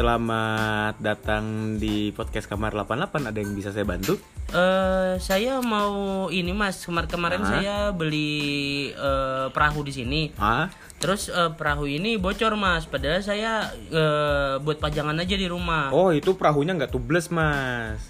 Selamat datang di podcast kamar 88. Ada yang bisa saya bantu? Eh, saya mau ini mas kemar kemarin Hah? saya beli eh, perahu di sini. Ah, Terus eh, perahu ini bocor mas. Padahal saya eh, buat pajangan aja di rumah. oh itu perahunya nggak tubles mas.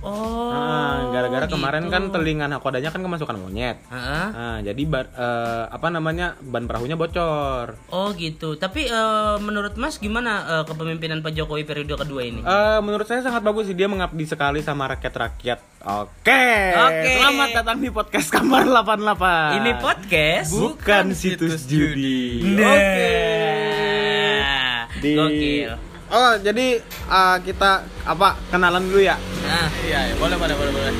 Oh, Ah, gara-gara kemarin gitu. kan telinga nakodanya kan kemasukan monyet. Heeh. Ah, jadi bar- eh, apa namanya ban perahunya bocor. Oh gitu. Tapi eh, menurut mas gimana eh, kepemimpinan Pak Jokowi periode kedua ini? Eh, menurut saya sangat bagus sih dia mengabdi sekali sama rakyat-rakyat. Oke. Oke. Selamat datang di podcast kamar 88. ini podcast. bukan situs judi. Nah. Oke. Di Gokil. Oh, jadi eh, kita apa kenalan dulu ya? Nah, Iya, ya, boleh, boleh, boleh, boleh.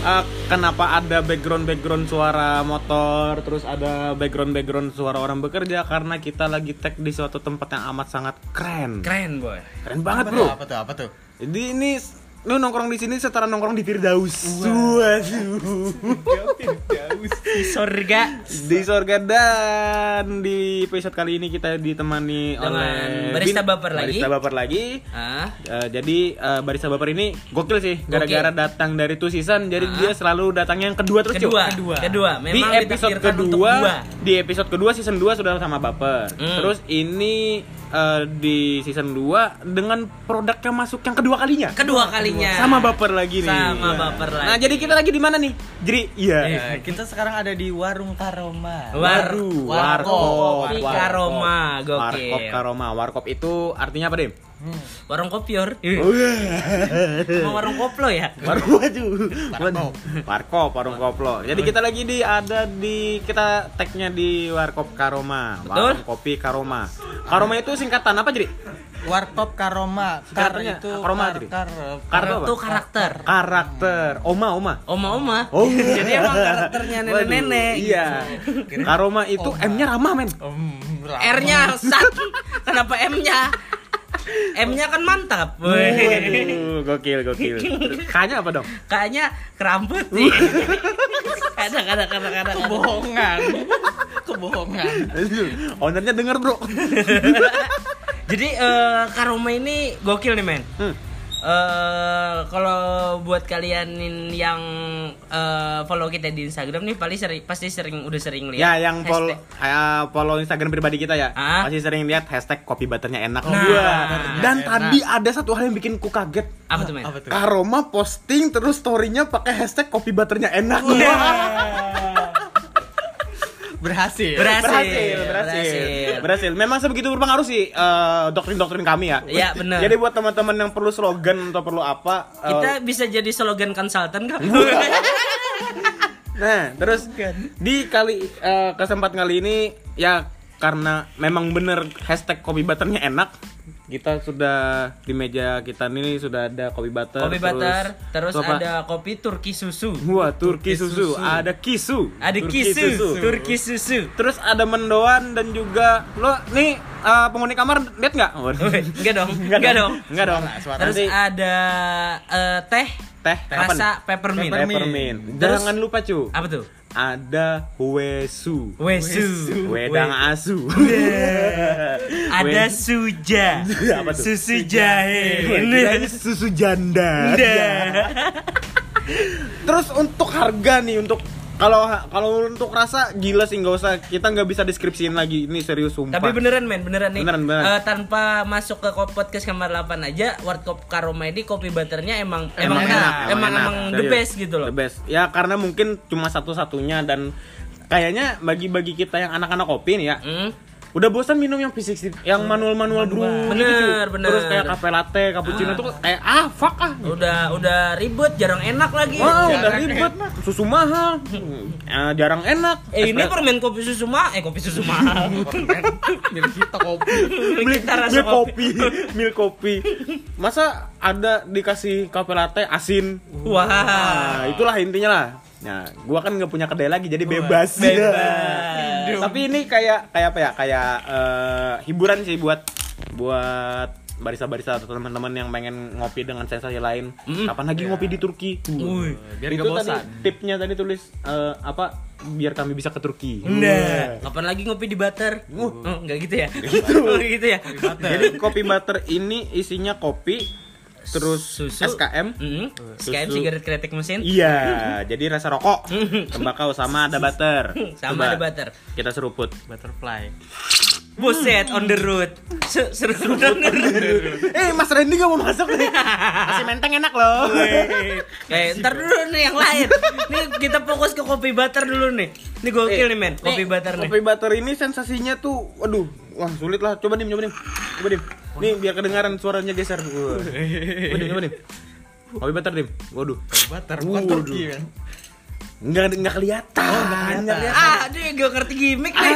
Eh, kenapa ada background background suara motor, terus ada background background suara orang bekerja karena kita lagi tag di suatu tempat yang amat sangat keren. keren boy. Keren banget, Apa Bro. tuh? Apa tuh? Apa tuh? Jadi ini lu nongkrong di sini setara nongkrong di Firdaus. Waduh. Di surga. di surga dan di episode kali ini kita ditemani Dengan oleh barista baper lagi. Barista baper lagi. Ah, Eh, jadi eh, barista baper ini gokil sih gara-gara datang dari two season jadi dia selalu datangnya yang kedua terus kedua, kedua, kedua. di Memang episode ditakdirkan untuk kedua dua. di episode kedua season 2 sudah sama baper Hmm. terus ini eh, di season 2 dengan produk yang masuk yang kedua kalinya kedua kalinya sama baper lagi nih Sama Iya. baper lagi. nah jadi kita lagi di mana nih jadi iya Ya, kita sekarang ada di Warung Karoma. War- Waru, Warkop. warkop. Karoma, gokil. Warkop Karoma. Warkop itu artinya apa, Dim? Warung kopior Oh, iya. Sama warung koplo ya Warung baju. Warkop. Warung koplo. Jadi kita lagi di ada di kita tagnya di Warkop Karoma. Warung kopi Karoma. Karoma itu singkatan apa, jadi? Warkop Karoma. Kar itu Karoma, kar, Dri. kar, Kar itu karakter Karakter. Oma, oma. oma oma Oh. jadi emang karakternya Waduh, nenek-nenek Iya. Karoma itu M-nya ramah, men. Om, ra- R nya sak kenapa M nya M nya kan mantap Wih. Gokil, gokil. K-nya apa dong? kayaknya kerambut sih kadang kadang kadang kadang Kebohongan. Kebohongan. Ownernya denger, Bro. Jadi eh, Karoma ini gokil nih men. Hmm. Eh kalau buat kalian yang eh, follow kita di Instagram nih paling sering pasti sering udah sering lihat. Ya, yang follow, hashtag. eh, follow Instagram pribadi kita ya, Ah. pasti sering lihat hashtag kopi butternya enak. Nah. Wah. Dan Enak. tadi ada satu hal yang bikin ku kaget. Apa tuh men? Apa tuh? Karoma posting terus storynya pakai hashtag kopi butternya enak. Berhasil. Berhasil. berhasil, berhasil, berhasil. Memang sebegitu berpengaruh sih eh, doktrin-doktrin kami ya. Iya, benar. Jadi buat teman-teman yang perlu slogan atau perlu apa, eh, Kita bisa jadi slogan konsultan kan? Nah, terus di kali eh, kesempatan kali ini ya karena memang bener hashtag kopi butternya enak, kita sudah di meja kita ini sudah ada kopi butter. kopi butter, terus apa? ada kopi Turki susu. Wah, Turki susu. susu. ada kisu, Ada Turki kisu, Turki susu. Terus ada mendoan dan juga lo nih eh, penghuni kamar lihat nggak? Enggak dong, enggak dong. Enggak dong. Suara, Terus ada eh, teh teh nih? rasa peppermint. Peppermint. Terus- Jangan lupa cu. Apa tuh? Ada wesu. Wesu. Wedang asu. Ada Wed- suja. Apa tuh? Susu jahe. Kirain susu janda. Terus untuk harga nih untuk kalau kalau untuk rasa gila sih nggak usah kita nggak bisa deskripsiin lagi ini serius sumpah. Tapi beneran men, beneran nih. Beneran, beneran. Eh, tanpa masuk ke podcast kamar 8 aja, Warkop Karoma ini kopi butternya emang emang emang enak, enak, emang enak. emang the best gitu loh. The best. Ya karena mungkin cuma satu-satunya dan kayaknya bagi-bagi kita yang anak-anak kopi nih ya. Hmm? Udah bosan minum yang fisik yang manual-manual brew gitu, Bener, cu. bener. Terus kayak cafe latte, cappuccino tuh kayak ah fuck ah. Udah udah ribet, jarang enak lagi. Wah, Jarang udah ribet. Susu mahal. Eh, jarang enak. Eh ini permen kopi susu mah, eh kopi susu mahal. Milik kita kopi. Beli kita rasa kopi. milk kopi. Masa ada dikasih cafe latte asin? Wah. Nah, itulah intinya lah. Nah, gua kan nggak punya kedai lagi jadi bebas. Bebas. Tapi ini kayak kayak apa ya? Kayak eh, hiburan sih buat buat barista-barista atau teman-teman yang pengen ngopi dengan sensasi lain. Mm. Kapan lagi ngopi di Turki? Wih, biar itu nggak tadi bosan. tipnya tadi tulis eh, apa biar kami bisa ke Turki. Nah, kapan lagi ngopi di butter? Oh, enggak gitu ya? Gitu. gitu ya. Jadi kopi butter ini isinya kopi terus Susu. SKM. Mm SKM Susu. sigaret kretek mesin. Iya, jadi rasa rokok, tembakau sama ada butter. Sama Coba ada butter. Kita seruput. Butterfly. Buset, on the road. Se- Seru on the road. Eh, Mas Randy gak mau masuk nih. Masih menteng enak loh. Eh, ntar dulu nih yang lain. Nih kita fokus ke kopi butter dulu nih. Ini gokil nih men, kopi butter nih. Kopi butter ini sensasinya tuh, waduh, wah sulit lah. Coba dim, coba dim, coba dim. Nih biar kedengaran suaranya geser. Coba dim, coba dim. Kopi butter dim. Waduh. Butter, Waduh. bukan Turki kan. Enggak enggak kelihatan. Oh, enggak kelihatan. Ah, dia gak ngerti gimmick nih.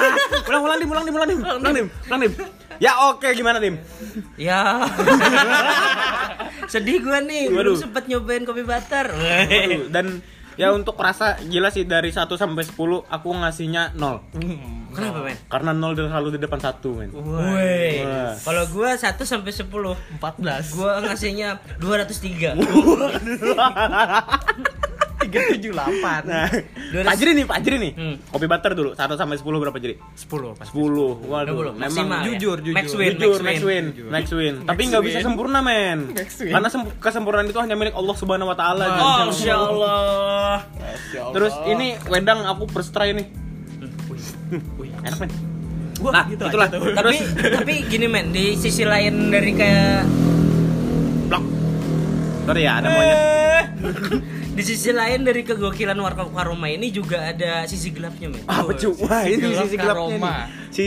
Ulang, ulang dim, ulang dim, ulang dim, ulang dim, ulang dim. Ya oke, gimana dim? Ya. Sedih gua nih, belum Waduh. sempet nyobain kopi butter. Waduh, Dan ya untuk rasa gila sih dari 1 sampai 10 aku ngasihnya 0. Kenapa men? Karena 0 selalu di depan 1, men. Woi. Kalau gua 1 sampai 10, 14. gua ngasihnya 203. tiga tujuh delapan. Nah, Dua Pak Jiri nih, Pak Jiri nih. Hmm. Kopi butter dulu, 1 sampai 10 berapa Jiri? Sepuluh pasti. 10. Waduh, Dulu, memang maksimal ya? jujur, jujur. Max win, Jujur, max max win, max win. Tapi nggak bisa win. sempurna, men. Win. Karena sem- kesempurnaan itu hanya milik Allah Subhanahu wa taala. Oh, Jadi- Masya Allah. Terus ini wedang aku first try nih. Wih. Enak, men. Nah, gitu itulah. tapi tapi gini men di sisi lain dari kayak Blok. Sorry ya, ada monyet. Di sisi lain dari kegokilan warkop karoma ini juga ada sisi gelapnya men Apa cu? Wah, ini Gelap sisi gelapnya karoma. nih. Si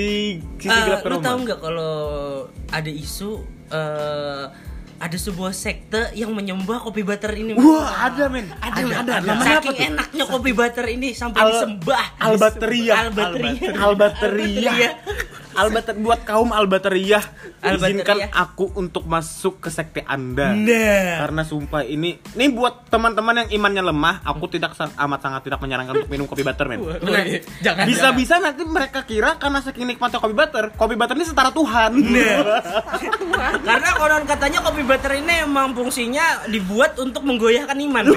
sisi Eh, gelap lu karoma. tahu nggak kalau ada isu eh, ada sebuah sekte yang menyembah kopi butter ini men? Wah, ada men. Ada, ada. Namanya apa Saking tuh? enaknya kopi butter ini sampai Al- disembah. Albateria. Albateria. Albateria. Albater buat kaum. Albateria. Izinkan aku untuk masuk ke sekte Anda. Nah. Karena sumpah ini ini buat teman-teman yang imannya lemah, aku tidak amat sangat tidak menyarankan untuk minum kopi butter, men. Wih, Jangan. Bisa-bisa nanti mereka kira karena saking nikmatnya kopi butter, kopi butter ini setara Tuhan. Karena konon katanya kopi butter ini emang fungsinya dibuat untuk menggoyahkan iman.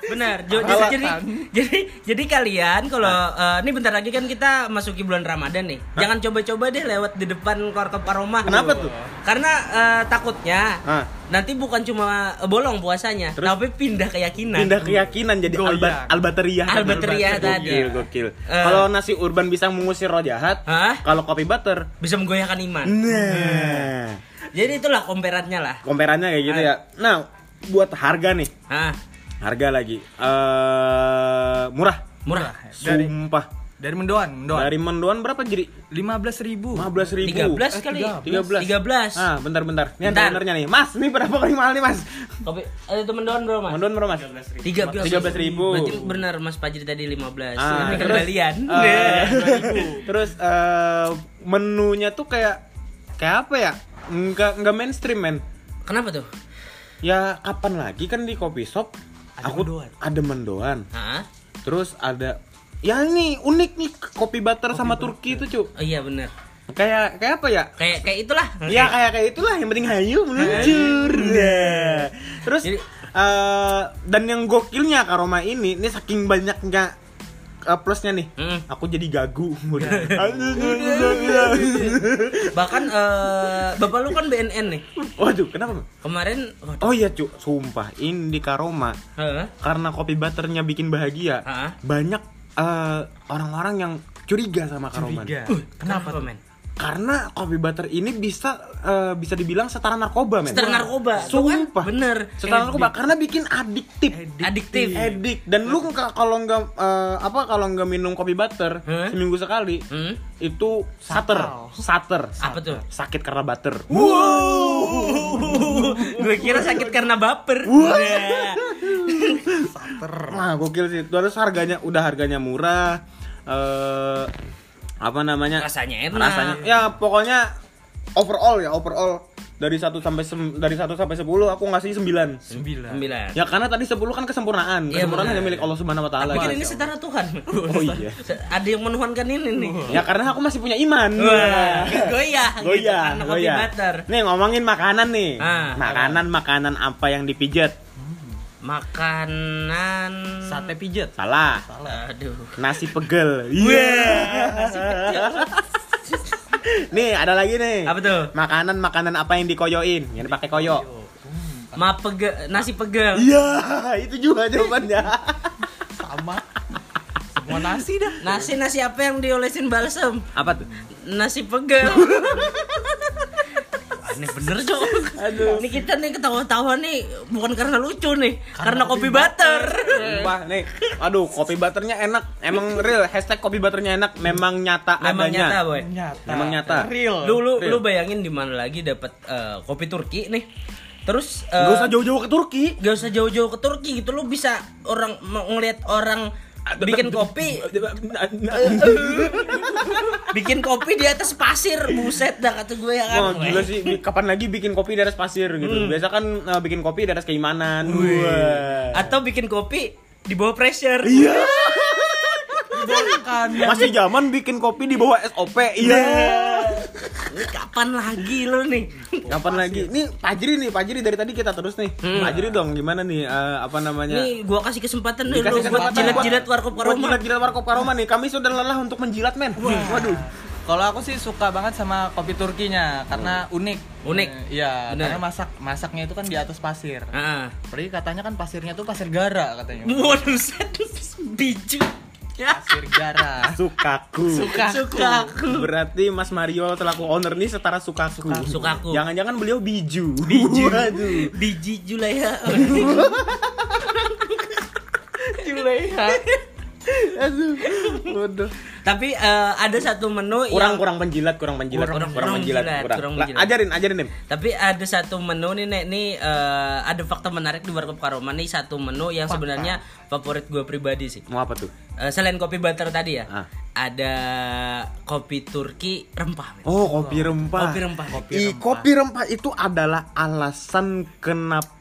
Benar. Jo- Jadi, jadi jadi jadi kalian kalau eh, ini bentar lagi kan kita masuki bulan Ramadan nih. Jangan coba-coba deh lewat di depan warkop aroma. Kenapa tuh? Karena eh, takutnya Hah. nanti bukan cuma eh, bolong puasanya, Terus? tapi pindah keyakinan. Pindah keyakinan jadi Goyang. alba, albateria. Albateria tadi. Gokil, gokil. Eh. Kalau nasi urban bisa mengusir roh jahat, Hah? kalau kopi butter, Bisa menggoyahkan iman. nah, Jadi itulah komperannya lah. komperannya kayak gitu ya. Nah, buat harga nih, Hah, harga lagi, eh murah, murah. Dari- sumpah. Dari Mendoan, Mendoan. Dari Mendoan berapa jadi? lima belas ribu. 15 ribu. 13 kali. 13. 13. Ah, bentar bentar. Ini Bentar. benernya nih. Mas, ini berapa kali mahal nih, Mas? Kopi eh, itu mendoan bro mas? Mendoan berapa, Mas? 13 13.000. Berarti benar Mas Fajri tadi 15. Ah, Ini kembalian. eh, terus eh, menunya tuh kayak kayak apa ya? Enggak enggak mainstream, men. Kenapa tuh? Ya kapan lagi kan di coffee shop Ada aku mendoan. ada mendoan. Hah? Terus ada ya ini unik nih kopi butter sama Turki itu, Cuk. Oh iya benar. Kayak kayak apa ya? Kayak kayak itulah. Ya kayak kayak itulah yang penting hayu meluncur. Nah. Terus Jadi- eh, dan yang gokilnya karoma ini, ini saking banyaknya eh, plusnya nih. Mm. Aku jadi gagu. Udah. Bahkan eh, bapak lu kan BNN nih. Waduh, kenapa? Kemarin waduh. Oh iya, Cuk. Sumpah, ini di Karoma Hah? karena kopi butternya bikin bahagia. Hah? Banyak eh, orang-orang yang curiga sama Karoma. Curiga. Uh, kenapa, men? Karena kopi butter ini bisa eh, bisa dibilang setara narkoba, men. Setara narkoba. Kan? Sumpah. Bener. Setara narkoba karena bikin adiktif. Adiktif. Edik dan lu kalau nggak eh, apa kalau nggak minum kopi butter Hah? seminggu sekali Hmm? itu sater, sater, Apa tuh? sakit karena butter. Gue kira sakit karena baper. Nah. Wah gokil sih. Terus harganya udah harganya murah. eh apa namanya? Rasanya enak. Rasanya ya pokoknya overall ya overall dari 1 sampai sem- dari 1 sampai 10 aku ngasih 9. Sembilan. Sembilan. Ya karena tadi 10 kan kesempurnaan. Iya, Kesempurnaan benar. hanya milik Allah Subhanahu wa taala. Tapi gitu. ini setara Tuhan. Oh iya. Ada yang menuhankan ini nih. Ya karena aku masih punya iman. Wah, goyah, gitu, Goyah, kopi goyah. Nih ngomongin makanan nih. Ah. makanan makanan apa yang dipijat? Makanan Sate pijet. Salah. Aduh. Nasi pegel. Iya. nih, ada lagi nih. Apa tuh? Makanan-makanan apa yang dikoyoin? Yang dipakai koyo. Ma pege, nasi pegel. Iya, itu juga jawabannya. Sama. Semua nasi dah. Nasi nasi apa yang diolesin balsem? apa tuh? Nasi pegel. Aneh bener cok. Aduh. Ini kita nih ketawa-tawa nih bukan karena lucu nih, karena, kopi butter. Sumpah nih. Aduh, kopi butternya enak. Emang real. Hashtag kopi butternya enak. Memang nyata Memang adanya. nyata boy. Nyata. Emang nyata. Real. Lu lu, Real. lu bayangin di mana lagi dapat eh, kopi Turki nih. Terus eh, Gak usah jauh-jauh ke Turki. gak usah jauh-jauh ke Turki gitu lu bisa orang mau ngelihat orang bikin kopi bikin kopi di atas pasir buset dah kata gue ya kan Wah, gila sih. Kapan lagi bikin kopi di atas pasir gitu. Biasa kan uh, bikin kopi di atas keimanan. Atau bikin kopi di bawah pressure Iya. Bukan. Masih zaman bikin kopi di bawah SOP. Iya. Ini kapan lagi lu nih Kapan lagi? Nih Pajri nih, Pajri dari tadi kita terus nih. Pajri dong, gimana nih eh, apa namanya? nih gua kasih kesempatan nih lu buat kesempatan jilat-jilat warkop karoma Jilat-jilat warkop karoma nih. Kami sudah lelah untuk menjilat, men. Waduh. Kalau aku sih suka banget sama kopi Turkinya karena unik. Unik. Eh, Iya, karena masak masaknya itu kan di atas pasir. Ah. Apalagi katanya kan pasirnya tuh pasir gara katanya. Waduh, set. biju. Pasir gara. Sukaku. Sukaku. Berarti Mas Mario selaku owner nih setara sukaku. Sukaku. Jangan-jangan beliau biju. Biju. Waduh. Biji Julaya. Juleha. Aduh. Tapi eh, ada satu menu Kurang yang kurang penjilat, kurang penjilat, Kurang- kurang, kurang penjilat, penjilat, kurang. kurang Lah, penjilat. ajarin, ajarin, Nim. Tapi ada satu menu nih Nek, nih eh, ada fakta menarik di Warkop Karoma nih satu menu yang sebenarnya favorit gue pribadi sih. Mau apa tuh? Eh, selain kopi butter tadi ya, Ah. ada kopi Turki rempah. men. Oh, kopi rempah. Kopi rempah. I, kopi rempah itu adalah alasan kenapa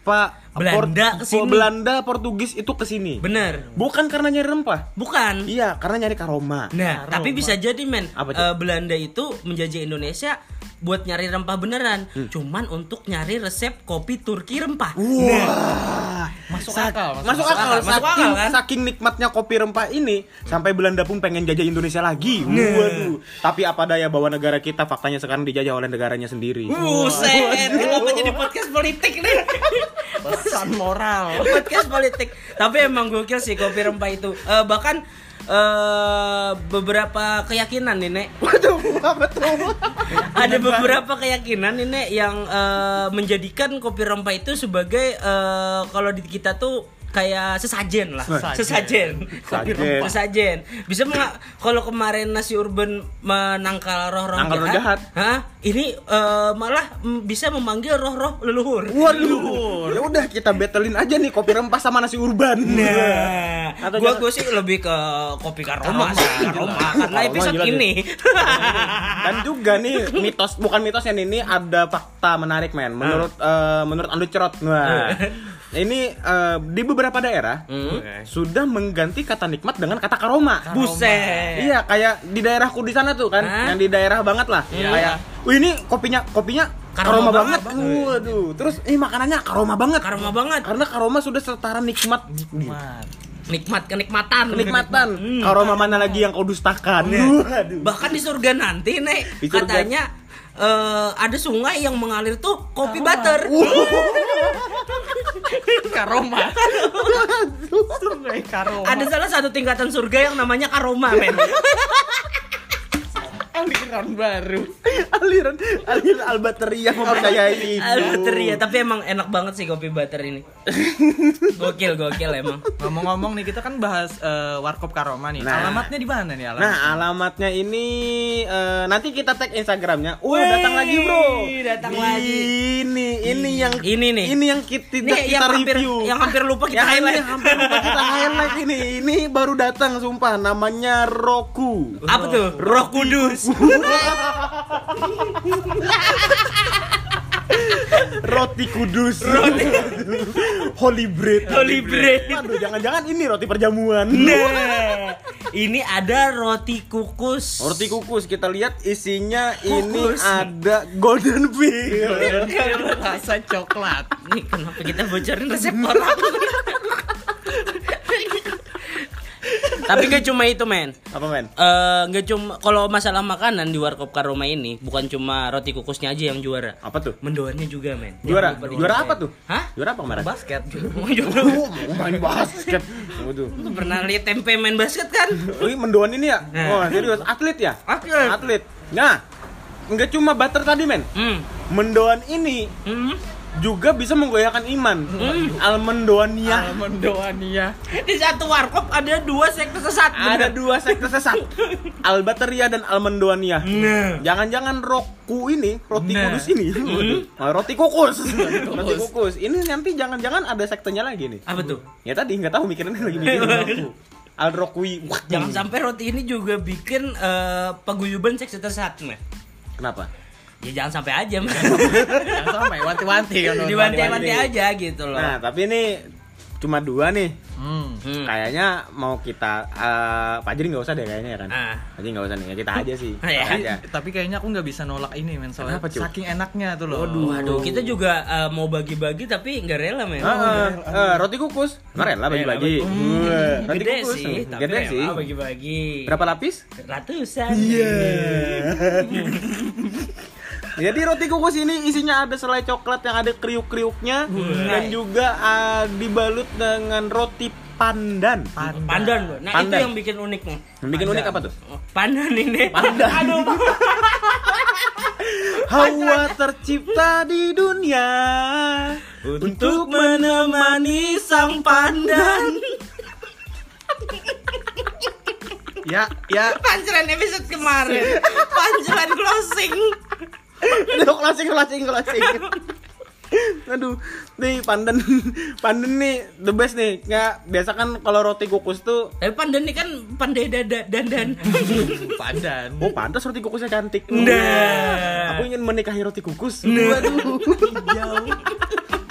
Belanda Port- ke sini. Belanda Portugis itu ke sini. Bener. Bukan karena nyari rempah. Bukan. Iya, karena nyari karoma. Nah, tapi bisa jadi men Apa eh, Belanda itu menjajah Indonesia buat nyari rempah beneran, Hmm. cuman untuk nyari resep kopi Turki rempah. Wah, Masuk Sa- akal, masuk, masuk akal, akal, masuk saking, akal, kan? saking nikmatnya kopi rempah ini sampai Belanda pun pengen jajah Indonesia lagi. Waduh. Tapi apa daya bahwa negara kita faktanya sekarang dijajah oleh negaranya sendiri. Buset, kenapa jadi podcast politik nih? Pesan moral. podcast politik. Tapi emang gokil sih kopi rempah itu. Eh, bahkan eh beberapa keyakinan nih, Nek. Waduh, apa tuh? Ada beberapa keyakinan nih, Nek, yang eh, menjadikan kopi rempah itu sebagai eh, kalau di kita tuh kayak sesajen lah. Sesajen. Sesajen. Sesajen. Bisa menga- kalau kemarin nasi urban menangkal roh-roh Nangkal roh jahat. Hah? Ini eh, malah bisa memanggil roh-roh leluhur. Waduh. Ya udah kita battlein aja nih kopi rempah sama nasi urban. Nah, Atau gua gua sih lebih ke kopi karoma, karoma karena episode gila, ini. Dan juga nih mitos bukan mitos yang ini ada fakta menarik men. Menurut eh, menurut Andu Cerot. Wah. Ini eh, di beberapa daerah sudah mengganti kata nikmat dengan kata karoma. Buset. Iya, kayak di daerahku di sana tuh kan, Hah? yang di daerah banget lah. Kayak, wih ini kopinya kopinya Karoma karoma, banget. banget. Waduh, terus ini makanannya karoma banget. Karoma banget. Karena karoma sudah setara nikmat. Man. Nikmat kenikmatan. Kenikmatan. Hmm. Karoma mana lagi yang kau dustakan? Waduh. Bahkan di surga nanti, Nek, Di surga. katanya eh, ada sungai yang mengalir tuh kopi butter. Karoma. Sungai Karoma. Ada salah satu tingkatan surga yang namanya karoma, men. aliran baru. aliran aliran albateri yang mempercayai. Albateri ya, tapi emang enak banget sih kopi butter ini. Gokil, gokil emang. Ngomong-ngomong nih kita kan bahas eh, Warkop Karoma nih. Nah. Alamatnya di mana nih alamat? Nah, alamatnya ini eh, nanti kita tag Instagramnya. Wah, Wey, datang lagi, Bro. datang Ini, lagi. Ini, ini yang Ini nih. Ini yang kita, Ini kita yang hampir review. yang hampir lupa kita Yang ini highlight. hampir lupa kita highlight ini. Ini baru datang sumpah namanya Roku. Apa tuh? Roh Kudus. Roti kudus. Roti Holy bread. Holy bread. Waduh, jangan-jangan ini roti perjamuan. Nah, Ini ada roti kukus. Roti kukus kita lihat isinya ini ada golden beer. Rasa coklat. Nih kenapa kita bocorin resep orang? Tapi gak cuma itu men. Apa men? Eh nggak cuma kalau masalah makanan di warkop Karoma ini bukan cuma roti kukusnya aja yang juara. Apa tuh? Mendoannya juga men. Juara? Yang Juara apa tuh? Hah? Juara apa kemarin? Basket. Oh, juara. Main basket. Waduh. Lu pernah lihat tempe main basket kan? Oh, ini mendoan ini ya? Oh, serius. Atlet ya? Atlet. Atlet. Nah, nggak cuma butter tadi men. Hmm. Mendoan ini Hmm. Juga bisa menggoyahkan iman. Almendoania. Almondoania. Di satu warkop ada dua sekte sesat. Ada bener. dua sekte sesat. Albateria dan Almendoania. Nah. Jangan-jangan roku ini, roti Nah. kudus ini. Ah, roti kukus. roti kukus. Ini nanti jangan-jangan ada sektenya lagi nih. Apa tuh? Ya tadi nggak tahu mikirin lagi mikirin. Al Rokwi. Jangan sampai roti ini juga bikin eh, paguyuban seks sesat. Kenapa? Ya jangan sampai aja. Jangan sampai wanti-wanti kan. Diwanti-wanti aja gitu loh. Nah, tapi ini cuma dua nih. Hmm. Hmm. Kayaknya mau kita eh Pak Jiri nggak usah deh kayaknya ya kan. Ah. Pak Jiri nggak usah nih, ya kita aja sih. Ah, ya. Kita aja. Tapi kayaknya aku nggak bisa nolak ini men soalnya Kenapa, saking enaknya tuh loh. Waduh, kita juga eh, mau bagi-bagi tapi nggak rela, men. Ah, ah, ah, roti kukus. Kemarin lah bagi-bagi. Wah, Roti Gede kukus. sih, tapi Gede rela sih. bagi-bagi. Berapa lapis? Ratusan. Jadi roti kukus ini isinya ada selai coklat yang ada kriuk-kriuknya dan juga ah, dibalut dengan roti pandan. Pandan, loh. Nah, Pandan. itu yang bikin unik nih. Yang bikin unik apa tuh? Pandan ini. Pandan. Aduh. Hawa tercipta di dunia untuk menemani sang pandan. Ya, ya. Pancelan episode kemarin. Pancelan closing. Aduh, closing, closing, closing. Aduh, nih pandan, pandan nih the best nih. Nggak biasa kan kalau roti kukus tuh, Tapi pandan ini kan pandai dada dandan. Pandan. oh pantas roti kukusnya cantik. Nah. Aku ingin menikahi roti kukus. Waduh. Hijau.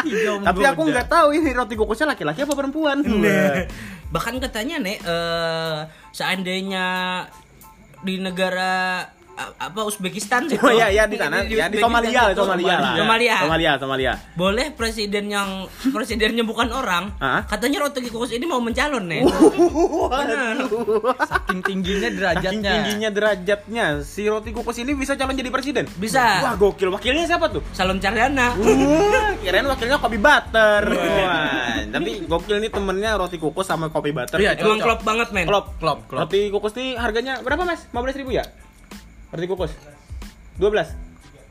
Hijau Tapi aku nggak tahu ini roti kukusnya laki-laki apa perempuan. Nah, bahkan katanya nih eh seandainya di negara apa Uzbekistan Oh iya iya di sana, ya di Somalia, itu, Somalia lah. Somalia. Somalia, Somalia. Boleh presiden yang presidennya bukan orang, Hah? katanya roti kukus ini mau mencalon nih. Benar. saking tingginya Saking derajatnya. tingginya derajatnya, si roti kukus ini bisa calon jadi presiden. Bisa. Wah gokil. Wakilnya siapa tuh? Salon Cardana. Wah, kirain wakilnya kopi butter. Wah, tapi gokil nih temennya roti kukus sama kopi butter. Iya, Emang klop banget, men. Klop, Klop, klop. Roti kukus nih harganya berapa mas? 15 ribu ya? Roti kukus? 12?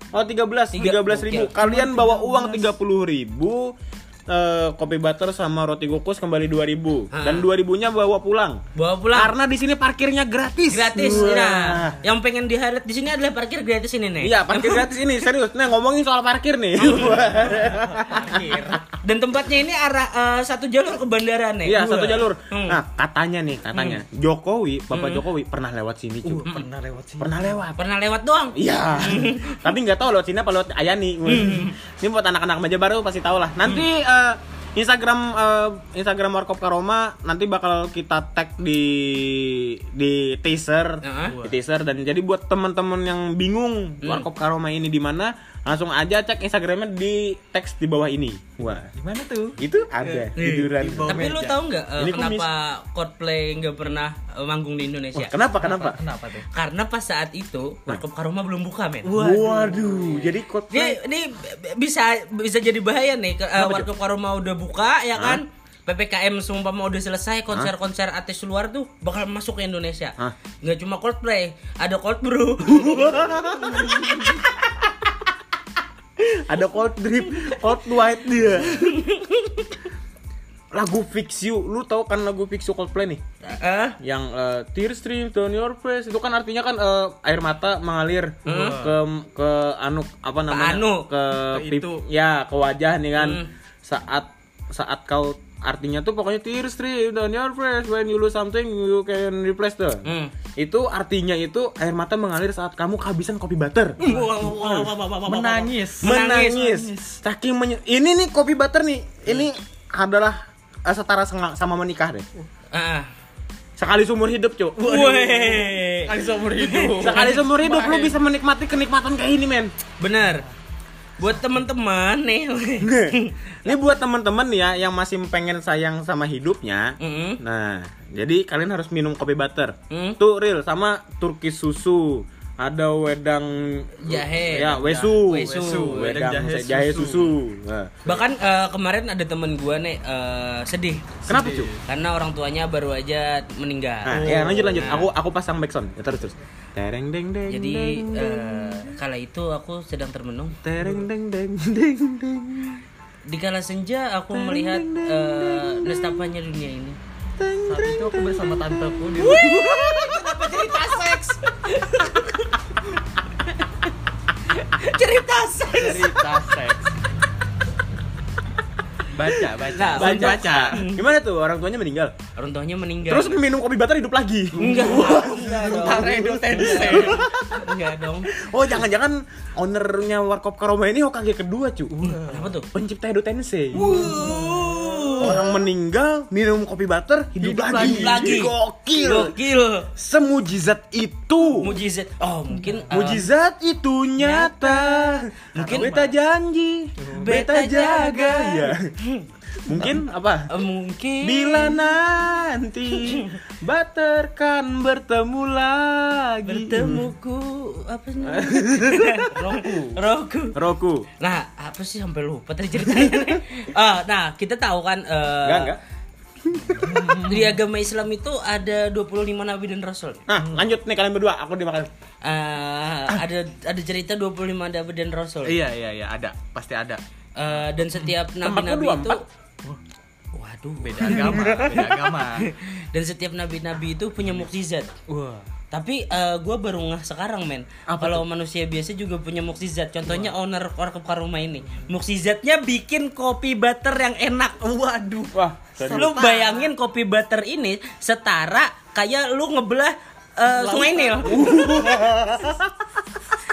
Oh 13, Tiga- 13 ribu. Oke. Kalian bawa uang 30 ribu eh, kopi butter sama roti kukus kembali 2000 Ah. dan 2000 nya bawa pulang. Bawa pulang. Karena di sini parkirnya gratis. gratis. Wah. Nah, yang pengen di highlight di sini adalah parkir gratis ini nih. Iya, parkir gratis ini serius. Nah, ngomongin soal parkir nih. Dan tempatnya ini arah eh, satu jalur ke bandara nih. Iya, satu jalur. Hmm. Nah, katanya nih, katanya Jokowi, Bapak Jokowi pernah lewat sini, cuy. Uh, pernah lewat sini. Pernah lewat. Pernah lewat doang. Iya. Tapi nggak tahu lewat sini apa lewat Ayani. Ini buat anak-anak meja baru pasti tahu lah. Nanti Instagram eh, Instagram Warkop Karoma nanti bakal kita tag di di teaser, Heeh. di teaser dan jadi buat teman-teman yang bingung Warkop Karoma ini di mana, langsung aja cek Instagramnya di teks di bawah ini. Wah, Gimana tuh? itu ada tiduran. di Tapi lu tahu nggak Ini kenapa Coldplay nggak pernah eh, manggung di Indonesia? Wah, kenapa kenapa? Kenapa tuh? Karena pas saat itu Warkop Karoma belum buka, men. Waduh, jadi Ini, Coldplay ini bisa bisa jadi bahaya nih. ke- eh, Kenapa, Warkop Karoma udah buka ya kan? PPKM seumpama udah selesai konser-konser artis luar tuh bakal masuk ke Indonesia. Hah? Nggak cuma Coldplay, ada Coldbrew. ada cold drip, cold white dia. lagu Fix You, lu tahu kan lagu Fix You Coldplay nih? Eh? Yang eh, tears stream down your face itu kan artinya kan eh, air mata mengalir ke ke anu apa namanya? anu. ke Ke pip- itu. ya ke wajah nih kan. Hmm. Saat saat kau artinya tuh pokoknya tears stream down your face when you lose something you can replace the. Hmm. Itu artinya itu air mata mengalir saat kamu kehabisan kopi butter. Menangis. menangis, saking menye- ini nih kopi butter nih ini adalah eh, setara sama menikah deh Ah. Sekali seumur hidup, Cuk. Woi. Kali seumur hidup. Sekali seumur hidup lu bisa menikmati kenikmatan kayak ini, men. Bener. Buat teman-teman nih. Ini buat teman-teman ya yang masih pengen sayang sama hidupnya. Mm-mm. Nah, jadi kalian harus minum kopi butter. Hmm. Tuh real sama turkis susu. Ada wedang Jahe. Ya, wesu. Wesu. Wedang Wedang jahe, jahe susu. susu. Nah. Bahkan eh, kemarin ada temen gua nih eh, sedih Kenapa, Cuk? karena orang tuanya baru aja meninggal. Nah, ya lanjut lanjut. Nah, Aku aku pasang backsound. Ya, terus terus. Tereng deng deng. jadi deng, deng. eh, kala itu aku sedang termenung. tereng deng deng deng deng. Di kala senja aku melihat eh, nestapanya dunia ini. Saat itu aku bersama tanteku di Kenapa cerita seks? cerita seks. cerita seks. Baca, baca. Nah, Baca Baca. Gimana tuh orang tuanya meninggal? Orang tuanya meninggal. Terus minum kopi butter hidup lagi. enggak. enggak dong. Tensei. Enggak dong. Oh, jangan-jangan ownernya Warkop Karoma ini Hokage kedua, cu. Kenapa tuh? Pencipta Edo Tensei. Orang meninggal, minum kopi butter, hidup, Hidup lagi. lagi. Gokil. Gokil. Semujizat itu. Mujizat. Oh, mungkin eh, Mujizat itu nyata. Mungkin- Mungkin beta janji, beta Beta jaga. Ya. Mungkin apa? eh, mungkin Bila nanti butter kan bertemu lagi. bertemuku apa sih? Roku. Roku. Roku. Nah, apa sih sampai lupa tadi ceritanya? Ah, nah, kita tahu kan eh, Enggak, enggak. di agama Islam itu ada 25 nabi dan rasul. Nah, lanjut nih kalian berdua, aku dimakan. Eh, ada ada cerita 25 nabi dan rasul. Iya, iya, iya, ada. Pasti ada. Eh, dan setiap nabi-nabi itu 24. Waduh, Beda agama, beda agama. dan setiap nabi-nabi itu punya mukjizat. Wah. Tapi eh, gua baru ngeh sekarang men. Kalau manusia biasa juga punya mukjizat Contohnya owner warkop rumah ini. Mukjizatnya bikin kopi butter yang enak. Waduh. Wah, Lu bayangin kopi butter ini Setara kayak lu ngebelah eh, sungai Nil.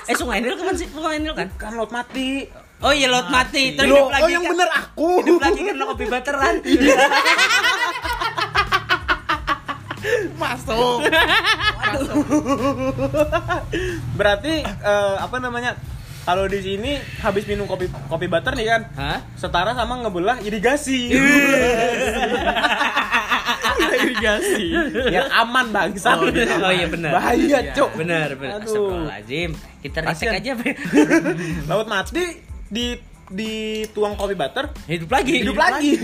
Eh sungai Nil kan sih? Sungai Nil kan? kan laut mati. Oh iya laut mati. Terus Loh, hidup lagi oh yang kan? bener aku. Hidup lagi karena kopi butteran Masuk. Berarti eh, apa namanya? Kalau di sini habis minum kopi kopi butter nih kan, Hah? setara sama ngebelah irigasi. Irigasi. Biar aman bangsa. Oh, oh iya benar. Bahaya, Cuk. Benar, benar. Aduh. Astagfirullahaladzim. Kita retek aja. Laut mati di di tuang kopi butter Hidup lagi. hidup lagi.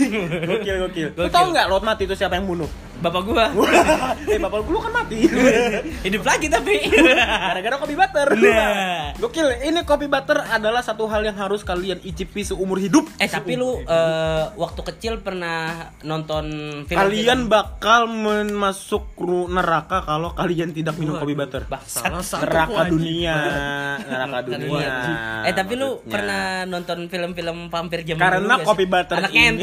gokil gokil. Lu Gokil. tau nggak laut mati itu siapa yang bunuh? Bapak gua. eh bapak lu kan mati. hidup lagi tapi. Gara-gara kopi butter. Nah. Gokil, ini kopi butter adalah satu hal yang harus kalian icipi seumur hidup. eh, tapi lu eh, waktu kecil pernah nonton film Kalian bakal men- masuk ru- neraka kalau kalian tidak minum kopi butter. Salah satu Neraka dunia, neraka dunia. Eh tapi lu maksudnya. pernah nonton film-film vampir zaman Karena kopi butter Anak ini.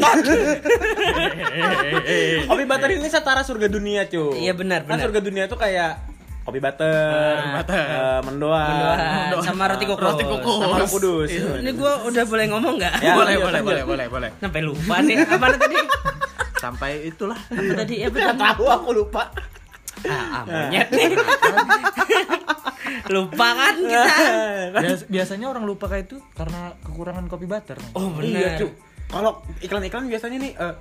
kopi butter ini setara surga dunia, cuy. Iya, benar, Kan benar. surga dunia itu kayak kopi butter, butter. eh, mendoan, Mendoan, sama roti kukus. Roti kukus. sama roh kudus. Ini gua udah boleh ngomong nggak? Ya, boleh, boleh, boleh, boleh, boleh. Sampai lupa nih. Apa tadi? Sampai itulah. Apa tadi? Ya Nggak betul. tahu aku lupa. Ah, ah, monyet nih. lupa kan kita? Bias- biasanya orang lupa kayak itu karena kekurangan kopi butter. Oh Iya, benar. cu. Kalau iklan-iklan biasanya nih eh,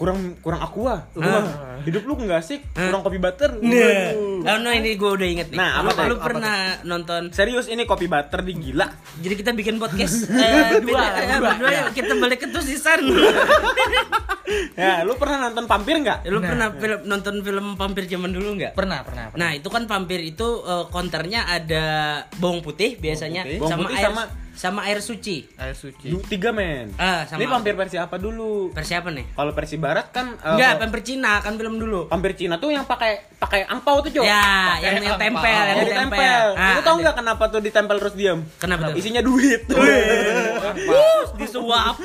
kurang kurang aqua. Ah. Hidup lu nggak asik, kurang kopi butter. Nah, oh no ini gue udah inget nih. Nah, apa lu, tuh? lu Apa pernah nonton? Serius ini kopi butter di gila. Jadi kita bikin podcast eh, Berdua, beda- eh, berdua, ya. kita balik ke tusisan. Ya, lu pernah nonton vampir nggak? lu pernah film, nonton film vampir zaman dulu nggak? Pernah, pernah. pernah. Nah itu kan vampir itu eh, konternya ada bawang putih biasanya putih. Bawang sama putih air sama- sama air suci. Air suci. Du- Tiga men. Ah, sama Ini vampir versi apa dulu? versi apa nih? Kalau versi barat kan eh, Enggak, vampir Cina kan film dulu. vampir Cina tuh yang pakai pakai angpau tuh, Cok. Ya, yang yang angpau. tempel, yang Yang ditempel. ditempel. Ah, Lu tau nggak kenapa tuh ditempel terus diam? Kenapa tuh? Isinya duit. disuap,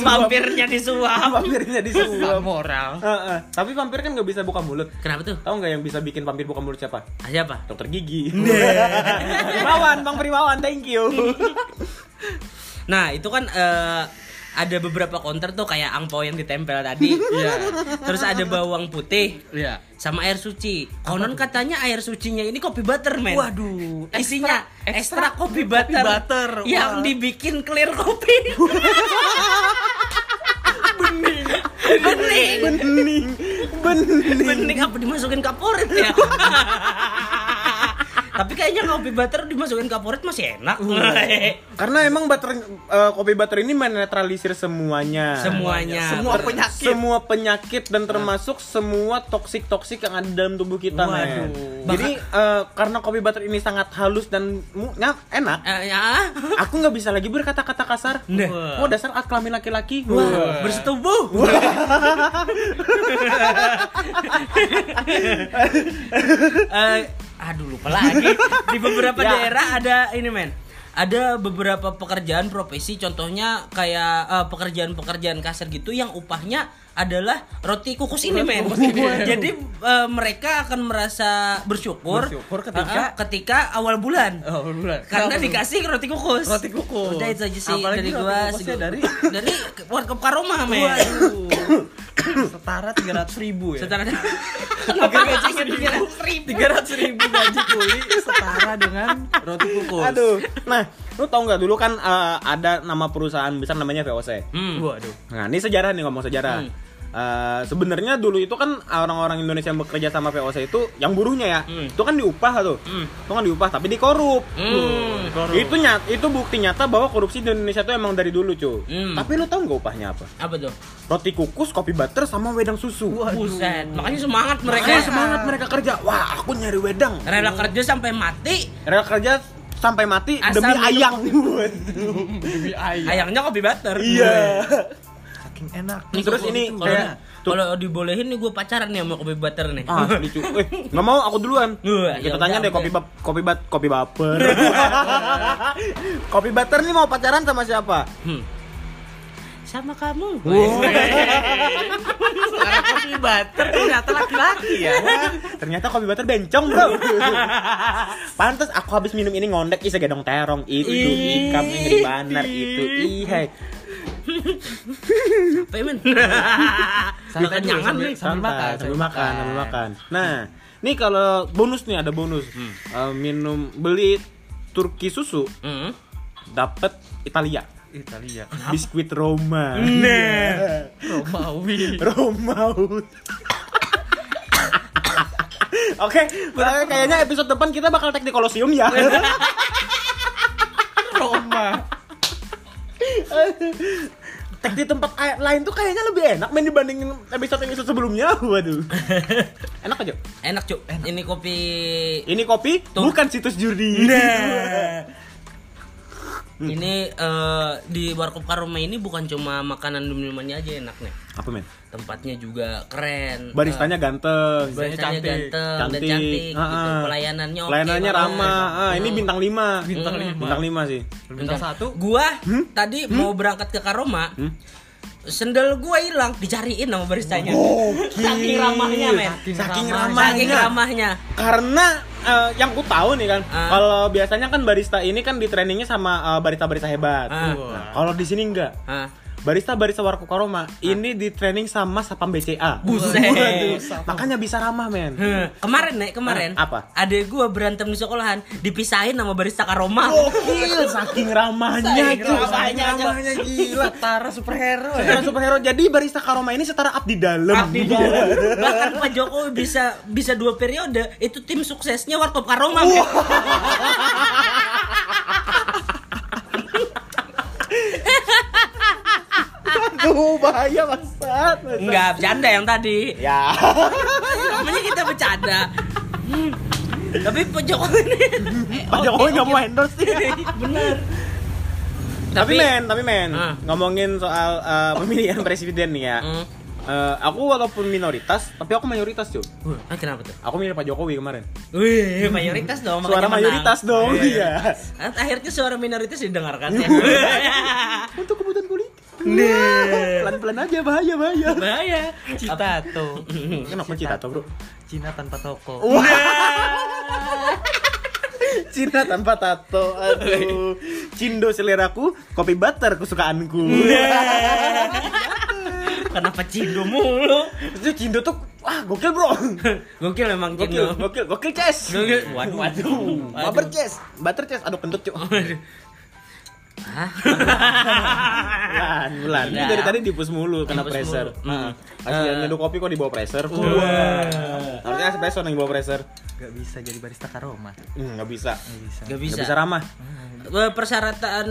vampirnya disuap. Vampirnya disuap. moral. Heeh. Tapi vampir kan nggak bisa buka mulut. Kenapa tuh? Tahu nggak yang bisa bikin vampir buka mulut siapa? Siapa? Dokter gigi. Primawan, Bang Primawan, thank you. Nah itu kan eh, ada beberapa counter tuh kayak angpau yang ditempel tadi. Iya. Terus ada bawang putih Iya. sama air suci. Konon katanya air sucinya ini kopi butter, men. Waduh. Isinya ekstra, ekstra kopi kopi butter, butter. yang Wah. dibikin clear kopi. bening. bening. bening bening Bening apa dimasukin kaporit ya? Tapi kayaknya kopi butter dimasukin kaporit masih enak. karena emang butter eh, kopi butter ini menetralisir semuanya Semuanya. Semua Ter- penyakit. semua penyakit dan termasuk semua toksik toksik yang ada dalam tubuh kita jadi eh, karena kopi butter ini sangat halus dan enak Eh, ya. aku nggak bisa lagi berkata-kata kasar Nah. oh dasar alat kelamin laki-laki Wah, bersetubuh. Eh, aduh lupa lagi. Di beberapa Ya. daerah ada ini men. Ada beberapa pekerjaan profesi contohnya kayak eh, pekerjaan-pekerjaan kasar gitu yang upahnya adalah roti kukus ini men. Jadi eh, mereka akan merasa bersyukur, Bersyukur ketika- eh, ketika awal bulan. Oh, bulan. Karena Kenapa dikasih roti kukus. Roti kukus. Udah itu aja sih Apalagi dari gua dari- dari warkop Karoma men. Waduh. Setara 300 ribu ya. Setara gajinya tiga ratus ribu? 300 ribu gaji kuli setara dengan roti kukus. aduh nah lu tau nggak dulu kan eh, ada nama perusahaan besar namanya VOC Hmm. Waduh. Nah, ini sejarah nih ngomong sejarah. Hmm. Eh, sebenarnya dulu itu kan orang-orang Indonesia yang bekerja sama VOC itu yang buruhnya ya, Hmm. itu kan diupah tuh, Hmm. itu kan diupah tapi dikorup. Hmm. Itu nyat, itu bukti nyata bahwa korupsi di Indonesia itu emang dari dulu cuy. Hmm. Tapi lu tau nggak upahnya apa? Apa tuh? Roti kukus, kopi butter, sama wedang susu. Buset, makanya semangat mereka. Makanya semangat mereka kerja. Wah, aku nyari wedang. Rela kerja sampai mati, Mereka kerja sampai mati Asal demi ayang. Demi ayam. ayangnya kopi butter. Iya. Saking enak. Nih, Terus ini kalau- kayak- kalau dibolehin nih gue pacaran nih sama kopi butter nih. Ah, lucu. Eh, nggak mau aku duluan. Wah, Kita ya tanya udah, deh kopi bap, kopi bat, kopi baper. kopi butter nih mau pacaran sama siapa? Hmm. Sama kamu. Setara kopi butter ternyata laki-laki ya. Ternyata kopi butter bencong, Bro. Pantes aku habis minum ini ngondek isi gedong terong itu ikam ini banar itu. Ih, Apa ya, men? Santai dulu, Kenyangan sambil- nih. sambil makan, sambil sambil makan, makan. sambil makan. Nah, nih kalau bonus nih ada bonus. Eh, minum beli Turki susu Hmm. dapat Italia. Italia. Biskuit Roma. Nah. Romawi. Romaut. Oke, eh, kayaknya episode depan kita bakal tag di Kolosium ya. Roma. Tag di tempat lain tuh kayaknya lebih enak main dibandingin episode-episode sebelumnya. Waduh. Enak aja. Enak, Cuk. Ini kopi Ini kopi Tuh. bukan situs judi. Ini eh, di Warkop Karoma ini bukan cuma makanan dan minumannya aja enak nih. Apa men? Tempatnya juga keren. Baristanya ganteng. Eh, baristanya cantik. ganteng dan Cantik. cantik Ah, gitu. ah. Pelayanannya oke. Pelayanannya banget. ramah. Ah, ini bintang 5. Bintang Hmm. lima. Bintang 5 sih. Bintang satu. Gua tadi mau berangkat ke Karoma. Sendal gua hilang, dicariin sama baristanya. Saking ramahnya, men. Saking ramahnya. Saking ramahnya. Karena eh, yang ku tahu nih kan, Ah. kalau biasanya kan barista ini kan di trainingnya sama eh, barista-barista hebat. Ah. Nah, kalau di sini enggak. Hah. Barista-barista Warkop Karoma ini di training sama Sapam BCA. Buset. Makanya bisa ramah, men. Heh, Kemarin nek kemarin Ah, apa? Adek gua berantem di sekolahan dipisahin sama barista Karoma. Gokil, saking ramahnya, Saking cuy. ramahnya, gila. Setara superhero ya. Setara superhero. Jadi barista Karoma ini setara abdi dalam. Abdi dalam. Bahkan Pak Jokowi bisa bisa dua periode itu tim suksesnya Warkop Karoma. men. Aduh, bahaya bangsat. bangsat. Enggak, bercanda yang tadi. Ya. Namanya kita bercanda. Hmm. Tapi Pak Jokowi ini Pak Jokowi nggak mau endorse sih. Bener. Tapi men, tapi men, Ah. ngomongin soal eh, pemilihan presiden nih ya. Eh, aku walaupun minoritas, tapi aku mayoritas cuy. Ah, kenapa tuh? Aku milih Pak Jokowi kemarin. Wih, mayoritas dong. Suara menang. mayoritas dong, iya. Ah, Akhirnya suara minoritas didengarkan ya. Untuk kebutuhan politik. Nah. Pelan-pelan aja, bahaya, bahaya. Bahaya. Citato. Kenapa Cina tuh bro? Cina tanpa toko. Cina tanpa tato, aduh. Cindo seleraku, kopi butter kesukaanku. Kenapa Cindo mulu? Itu Cindo tuh wah gokil, Bro. Gokil memang Gokil, Cindo. gokil, gokil, Ces. Gokil. Waduh. Waduh. Butter Ces. Butter Ces. Aduh, kentut, Cuk. Hah? Bulan, bulan. Ini Udah. dari tadi dipus mulu kena Dipus pressure. mulu. Hmm. Kasih Eh. nyeduh kopi kok di bawah pressure. Wah. Harusnya espresso yang di bawah pressure. Gak bisa jadi barista karoma. Hmm, nggak bisa. Gak bisa. Gak bisa. bisa ramah. Eh, Persyaratan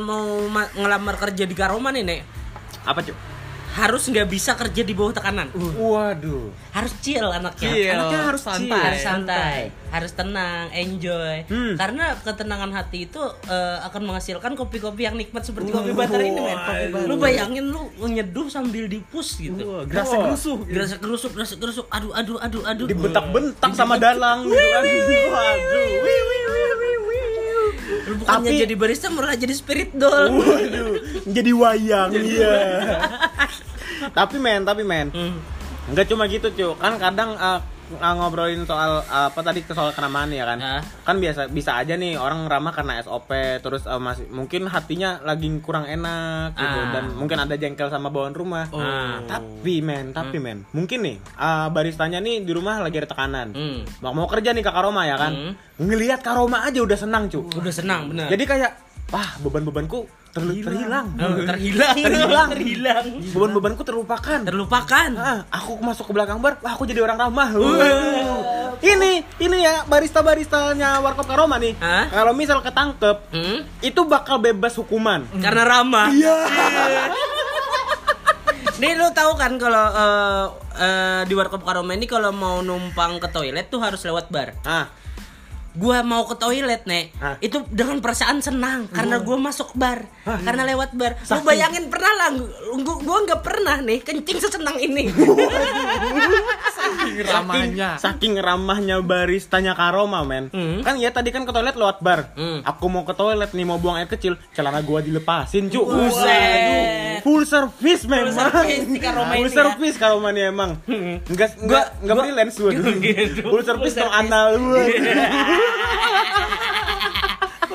mau ma- ngelamar kerja di Karoma nih, Nek. Apa, Cuk? Harus nggak bisa kerja di bawah tekanan. Waduh. Harus chill anaknya. Chill, Anaknya harus santai. chill, harus santai, harus tenang, enjoy. Hmm. Karena ketenangan hati itu eh, akan menghasilkan kopi-kopi yang nikmat seperti kopi butter ini, men. Lu bayangin lu nyeduh sambil dipus gitu. Wah, gerasa gerusuh. Gerasa gerusuk, gerasa gerusuk. Aduh, aduh, aduh, aduh. Dibentak-bentak sama dalang gitu kan. Waduh. Wih, wih, wih, wih, wih. Lu bukannya Tapi- jadi barista malah jadi spirit doll. Waduh, jadi wayang iya. tapi men, tapi men, Hmm. nggak cuma gitu cuy. Kan kadang uh, ngobrolin soal apa tadi soal kenamaan ya kan. Ah. Kan biasa bisa aja nih orang ramah karena SOP terus uh, masih mungkin hatinya lagi kurang enak gitu Ah. dan mungkin ada jengkel sama bawaan rumah. Ah. Tapi men, tapi men, mungkin nih uh, baristanya nih di rumah lagi ada tekanan. Hmm. Mau mau kerja nih ke Karoma ya kan. Ngelihat Karoma aja udah senang cuy. Udah senang, bener. Jadi kayak wah beban-bebanku terhilang. Oh, terhilang, Terhilang. terhilang. Beban-bebanku terlupakan. Terlupakan. Ah, aku masuk ke belakang bar, wah aku jadi orang ramah. Ini, ini ya barista-baristanya Warkop Karoma nih. Kalau misal ketangkep, Hmm? itu bakal bebas hukuman. Karena ramah. Iya. Nih lu tahu kan kalau eh, eh, di Warkop Karoma ini kalau mau numpang ke toilet tuh harus lewat bar. Ah, Gua mau ke toilet, Nek. Hah? Itu dengan perasaan senang karena gua masuk bar. Karena lewat bar. Lu Saking- bayangin pernah lah gua, gua nggak pernah nih kencing sesenang ini. Saking ramahnya. saking ramahnya baristanya Karoma, men. Hmm. Kan ya tadi kan ke toilet lewat bar. Hmm. Aku mau ke toilet nih mau buang air kecil, celana gua dilepasin, cu. Buset. Waduh. Full service memang. service di Karoma Full ini ya. service Karoma ini emang. Enggak enggak enggak gua- freelance gua. Gitu. Full service Full dong anal gua.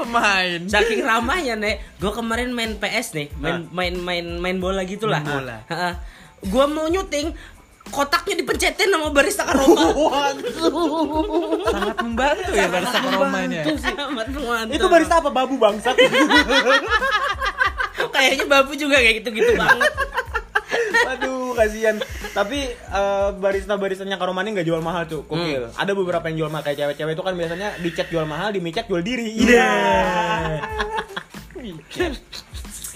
Pemain. Saking ramahnya, Nek. Gua kemarin main PS nih, main main main main bola gitulah. Main bola. Heeh. Gua mau nyuting kotaknya dipencetin sama barista Karoma. Sangat membantu ya barista karoma ini. Itu barista apa babu bangsat? Kayaknya babu juga kayak gitu-gitu banget. Aduh, kasihan. Tapi eh, barista-baristanya Karoma ini nggak jual mahal tuh, gokil. Ada beberapa yang jual mahal kayak cewek-cewek itu kan biasanya di chat jual mahal, di micet jual diri. Iya.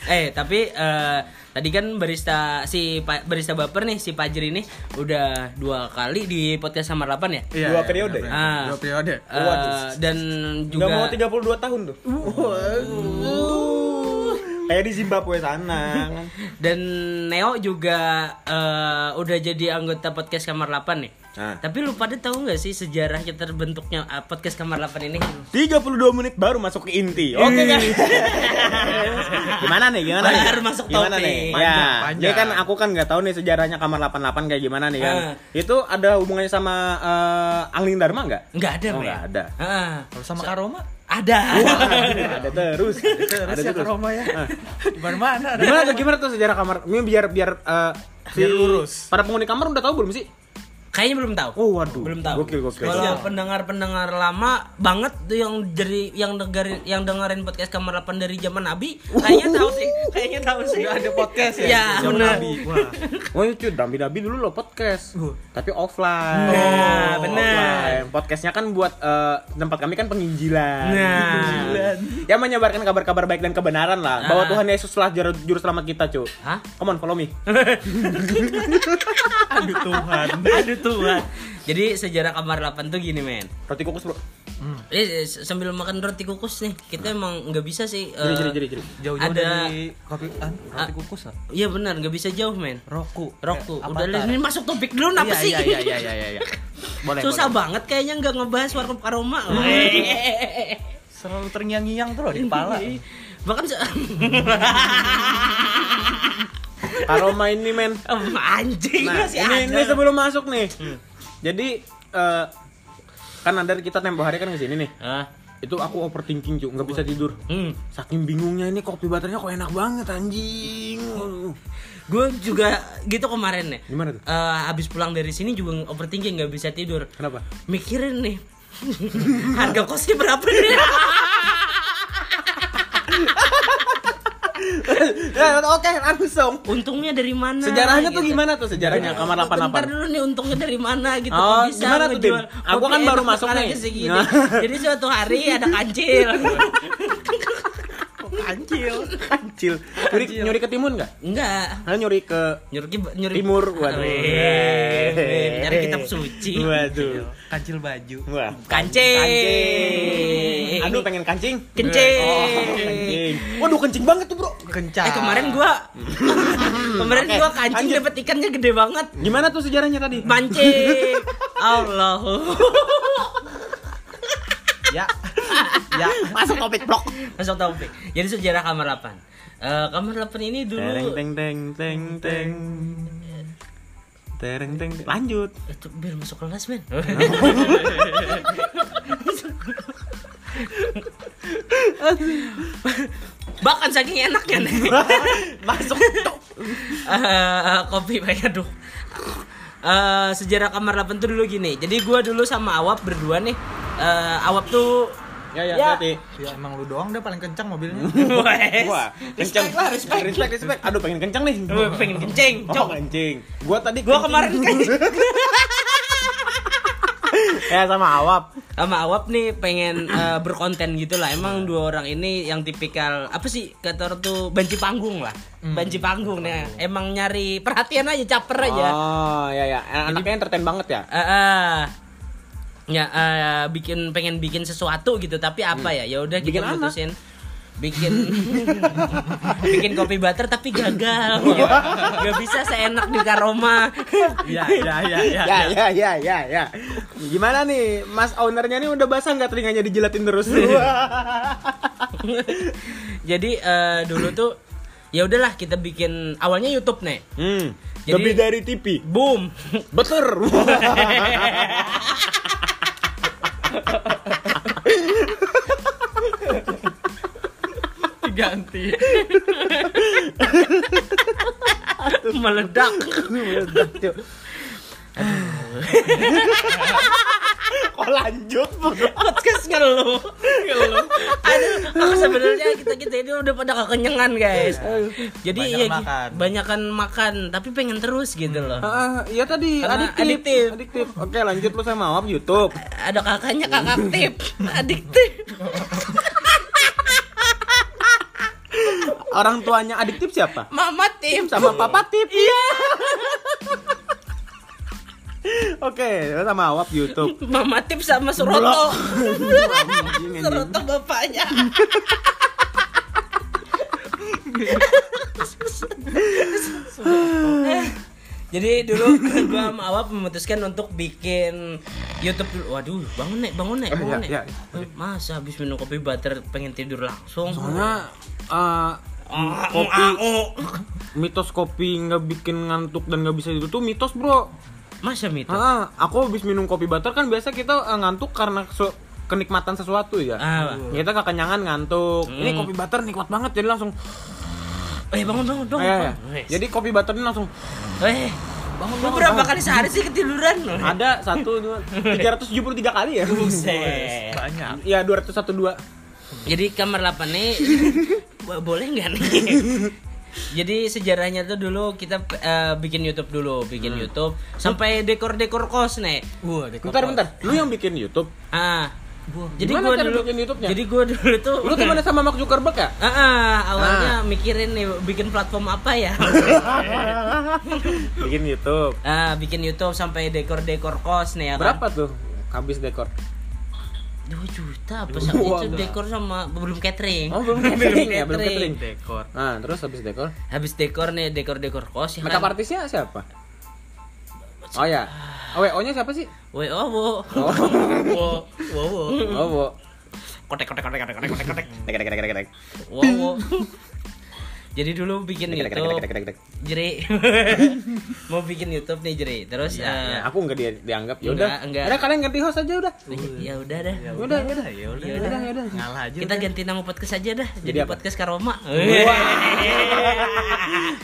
Eh, tapi eh, tadi kan barista si Pa- barista baper nih si Pajri ini udah dua kali di podcast Samar 8 ya? Iya, Dua iya, periode. Ah. Dua periode. Eh, Waduh. dan Nggak mau juga 32 tahun tuh. Kayak di Zimbabwe sana kan. dan Neo juga eh, udah jadi anggota podcast Kamar 8 nih. Nah. Tapi lu pada tahu nggak sih sejarahnya terbentuknya eh, podcast Kamar 8 ini? 32 menit baru masuk ke inti. Oke kan? gimana nih? Gimana nih? Baru masuk gimana topik. nih? Panjang, ya, panjang. Jadi kan aku kan nggak tahu nih sejarahnya kamar 88 kayak gimana nih kan. Ah. Itu ada hubungannya sama eh, Angling Dharma nggak? Nggak ada, Oh, nggak ada. Kalau sama karoma ada. ada terus. terus ya karoma ya. Di mana-mana ada. Gimana tuh gimana tuh sejarah kamar? Ini biar biar si Biar lurus. Para penghuni kamar udah tahu belum sih? Kayaknya belum tahu. Oh, waduh. Belum tahu. Gokil, gokil. Kalau pendengar-pendengar lama banget tuh yang dari yang dengerin yang dengerin podcast Kamar 8 dari zaman Nabi, kayaknya tahu sih. Kayaknya tahu sih. Udah ada podcast ya. Ya, Zaman benar. Nabi. Wah. Oh itu Dambi Dabi dulu lo podcast, tapi offline. Nah. Offline. Podcastnya kan buat eh, tempat kami kan penginjilan. Nah. Ya menyebarkan kabar-kabar baik dan kebenaran lah. Bahwa Ah. Tuhan Yesus lah juru, juru selamat kita cu. Hah? Come on follow me. Aduh Tuhan. Aduh Tuhan. Jadi sejarah Kamar 8 tuh gini, men. Roti kukus bro. Eh, sambil makan roti kukus nih, kita emang nggak bisa sih. Jadi eh, jadi jadi jadi. Jauh-jauh Ada- dari kopi ah, roti kukus lah. Iya benar, nggak bisa jauh, men. Roku. Roku. Eh, Udah ini masuk topik dulu apa Iya, sih? Iya iya iya iya iya. Boleh. Susah boleh. banget kayaknya nggak ngebahas warkop aroma. Selalu terngiang-ngiang tuh loh di kepala. Bahkan Aroma ini men. anjing Nah masih ini ada. ini sebelum masuk nih. Jadi eh, kan ada kita tempo hari kan ke sini nih. Hah? Itu aku overthinking, Cuk. Nggak bisa tidur. Hmm. Saking bingungnya ini kopi butternya kok enak banget anjing. Gue juga gitu kemarin nih. Gimana tuh? Eh, habis pulang dari sini juga overthinking nggak bisa tidur. Kenapa? Mikirin nih. Harga kosnya berapa nih? ya, oke, langsung. Untungnya dari mana? Sejarahnya tuh gitu. gimana tuh sejarahnya kamar Bentar 88? dulu nih untungnya dari mana gitu Oh, bisa gimana tuh, Aku kan baru masuk nih. segini. Jadi suatu hari ada kancil. Kancil. Kancil. Nyuri, nyuri ke timun nggak? Enggak. Nah, nyuri ke Nyuri nyuri timur. Waduh. Nyari kitab suci. Waduh. Kancil baju. Wah. Kancing. Kancing. Aduh, pengen kancing. Kencing. Oh, kancing. Waduh, kencing banget tuh, Bro. Kencang. Eh kemarin gua kemarin Oke, gua kancing dapat ikannya gede banget. Gimana tuh sejarahnya tadi? Mancing. Allah. Ya. ya. Masuk topik blok. Masuk topik. Jadi sejarah kamar 8. Eh, kamar 8 ini dulu Teng teng teng teng teng. Tereng teng teng. Lanjut. itu biar masuk kelas men bahkan saking enaknya nih Masuk tuh. Eh, kopi banyak aduh Eh, sejarah kamar 8 tuh dulu gini jadi gua dulu sama Awap berdua nih Eh, Awap tuh Ya ya, Ya. Ya emang lu doang deh paling kencang mobilnya. Wah, kencang. Respect lah, respect. respect, respect. Aduh, pengen kencang nih. Gua pengen kencing Oh, cok kencing. Gua tadi Gua kencing. kemarin kencing Ya sama awap. sama Awap nih pengen eh, berkonten gitu lah. Emang dua orang ini yang tipikal apa sih kata tuh banci panggung lah. Banci panggung nih. Emang nyari perhatian aja, caper aja. Oh, ya ya. Anaknya entertain banget ya. Eh, eh. ya eh, bikin pengen bikin sesuatu gitu, tapi apa ya? Ya udah kita Bikin mutusin bikin bikin kopi butter tapi gagal nggak bisa seenak di Karoma Iya, iya, iya, iya. Ya ya ya ya ya. Gimana nih, Mas ownernya nih udah basah nggak telinganya dijilatin terus? jadi eh, dulu tuh ya udahlah kita bikin awalnya YouTube nih hmm. Jadi- Lebih dari TV. boom Betul. Diganti. meledak Meledak. Kok lanjut? podcast ngeluh ngeluh aduh aku sebenarnya kita kita ini udah pada kekenyangan guys jadi Banyak ya makan. banyakan makan tapi pengen terus gitu loh Ah, iya tadi Karena adiktif. adiktif. adiktif. Oke, lanjut lu sama awap YouTube. ada kakaknya kakak tip adiktif Orang tuanya adiktif siapa? mama tip Sama papa tip. iya Oke, lu sama awap YouTube. mama tip sama Suroto. Suroto bapaknya Jadi dulu gua sama Awap memutuskan untuk bikin YouTube dulu. Waduh, bangun nek, bangun nek, bangun nek. ya, Eh, Masa habis minum kopi butter pengen tidur langsung? Soalnya eh, Ah, kopi mitos kopi nggak bikin ngantuk dan nggak bisa itu tuh mitos bro. Masa itu? Ah, aku habis minum kopi butter kan biasa kita eh, ngantuk karena su- kenikmatan sesuatu ya. Ah. Kita kekenyangan ngantuk. Ini Hmm. kopi butter nikmat banget jadi langsung. Eh, bangun bangun dong. Eh, bangun. Jadi kopi butter ini langsung eh, bangun, bangun, berapa kali sehari sih ketiduran? ada satu dua tiga ratus tujuh puluh tiga kali ya. Buset. Banyak. Ya dua ratus satu dua. Jadi kamar 8 nih bo- boleh nggak nih? Jadi sejarahnya tuh dulu kita eh, bikin YouTube dulu, bikin YouTube sampai dekor-dekor kos nih. Wah, dekor Bentar kos. bentar. Lu yang bikin YouTube? Ah. Jadi Gimana gua dulu bikin YouTube-nya? Jadi gua dulu tuh Lu temenan sama Mark Zuckerberg ya? Ah, ah, awalnya mikirin nih bikin platform apa ya? bikin YouTube. ah, bikin YouTube sampai dekor-dekor kos nih ya kan. Berapa tuh habis dekor? 2 juta apa sih itu dekor sama belum catering. Oh, belum catering ya, belum catering. Dekor. Nah, terus habis dekor, Habis dekor nih, dekor-dekor kos ya makeup kan. artisnya siapa? Oh ya, WO-nya siapa sih? Oh, wo. Oh, Wo, wo, wo. oh, wo. Kotek kotek kotek kotek kotek kotek kotek. Dek, dek, dek, dek. Wow, wow. Jadi dulu bikin Dek, dek, dek, YouTube. dek, dek, dek. Jeri. Mau bikin YouTube nih Jeri. Terus Ya, eh, ya, aku enggak dia dianggap. Ya Enggak, udah. enggak. Udah kalian ganti host aja udah. ya udah dah. Udah, udah. ya udah Ya udah. ya udah ngalah aja Kita udah. ganti nama podcast aja dah. Jadi, apa? podcast Karoma.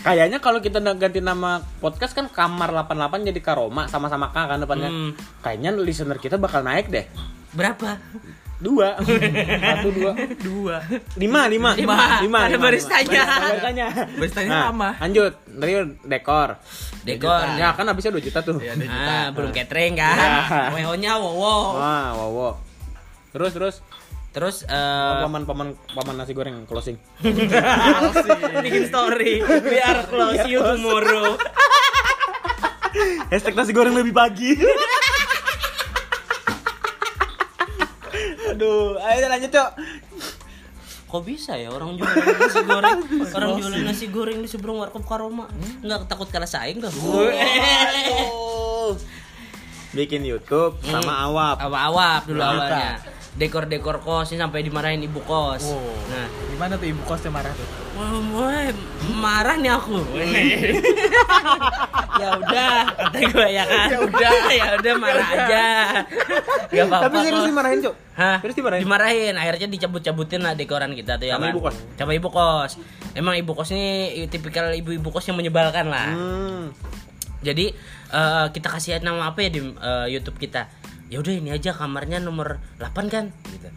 Kayaknya kalau kita ganti nama podcast kan Kamar 88 jadi Karoma sama-sama K kan depannya. Hmm. Kayaknya listener kita bakal naik deh. Berapa? Dua, satu dua, dua lima, lima, Lima. Ada baristanya. Ada baristanya. Baristanya Nah, sama. Lanjut, dari dekor. Dekor. Ya kan habisnya 2 juta tuh. ya juta Ah, belum catering kan. WO-nya wow. Wah, wow, wow. Terus terus Terus eh paman paman paman nasi goreng closing. bikin story biar close you tomorrow. Hashtag nasi goreng lebih pagi. Aduh, ayo lanjut, Cok. Kok bisa ya orang jualan nasi goreng, orang jualan nasi goreng di seberang warkop Karoma, nggak takut kalah saing dah. Bikin YouTube sama awap. Awap-awap dulu awalnya. Dekor-dekor kos ini sampai dimarahin ibu kos. Wow. Nah, gimana tuh ibu kosnya marah tuh wah, marah nih aku. ya udah, kata gue ya kan. Ya udah, ya udah marah aja. Gak apa-apa. Tapi serius dimarahin, Cok. Hah? Terus dimarahin? Dimarahin, akhirnya dicabut-cabutin lah dekoran kita tuh ya Sama kan. ibu kos? Sama ibu kos. Emang ibu kos ini tipikal ibu-ibu kos yang menyebalkan lah. Hmm. Jadi eh, kita kasih nama apa ya di eh, YouTube kita? Ya udah ini aja kamarnya nomor 8 kan gitu.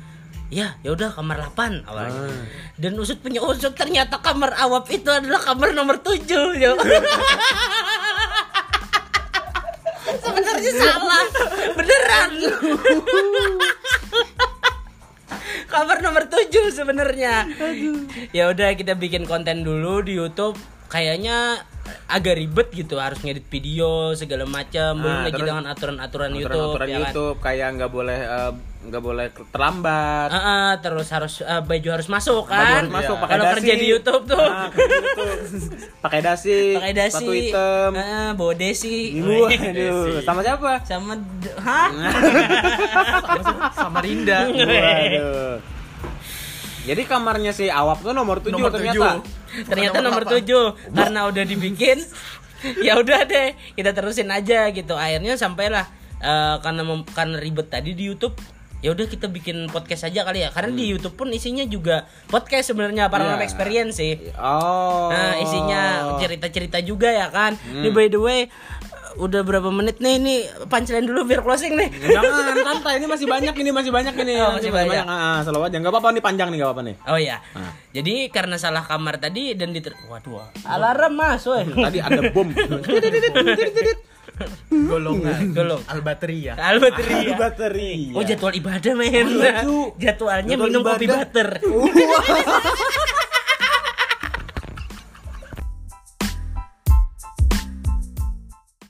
Ya, ya udah kamar 8 awalnya. Ah. Dan usut punya usut ternyata kamar awap itu adalah kamar nomor 7, yo. Sebenarnya salah. Beneran. kamar nomor 7 sebenarnya. Ya udah kita bikin konten dulu di YouTube. Kayaknya agak ribet gitu harus ngedit video segala macam belum Ah, lagi dengan aturan-aturan YouTube Aturan-aturan ya kan? YouTube kayak nggak boleh eh, nggak boleh terlambat. Ah, ah, terus harus eh, baju harus masuk Baju kan harus masuk, Iya. pakai kalau dasi. kerja di YouTube tuh Ah, YouTube. pakai dasi, pakai dasi sepatu hitam. ah, bawa desi sama siapa? sama hah sama Rinda Waduh. Jadi kamarnya si Awap tuh nomor 7 Nomor ternyata. tujuh. ternyata nomor nomor 7 karena udah dibikin ya udah deh kita terusin aja gitu akhirnya sampailah eh, karena karena ribet tadi di YouTube ya udah kita bikin podcast aja kali ya karena di YouTube pun isinya juga podcast sebenarnya paranormal Iya. experience sih Oh. Nah, isinya cerita-cerita juga ya kan. Ini by the way udah berapa menit nih ini punchline dulu biar closing nih. Jangan santai, ini masih banyak ini masih banyak ini. Oh, masih banyak. Ah, selalu aja. Enggak apa-apa nih panjang nih, enggak apa-apa nih. Oh iya. Jadi karena salah kamar tadi dan diter Waduh. Alarm mas, woi. Tadi ada bom. golongan Golong. albateria Albateri. Bateri. Oh jadwal ibadah men. Oh. Jadwalnya Jadwal minum kopi ibadah. butter.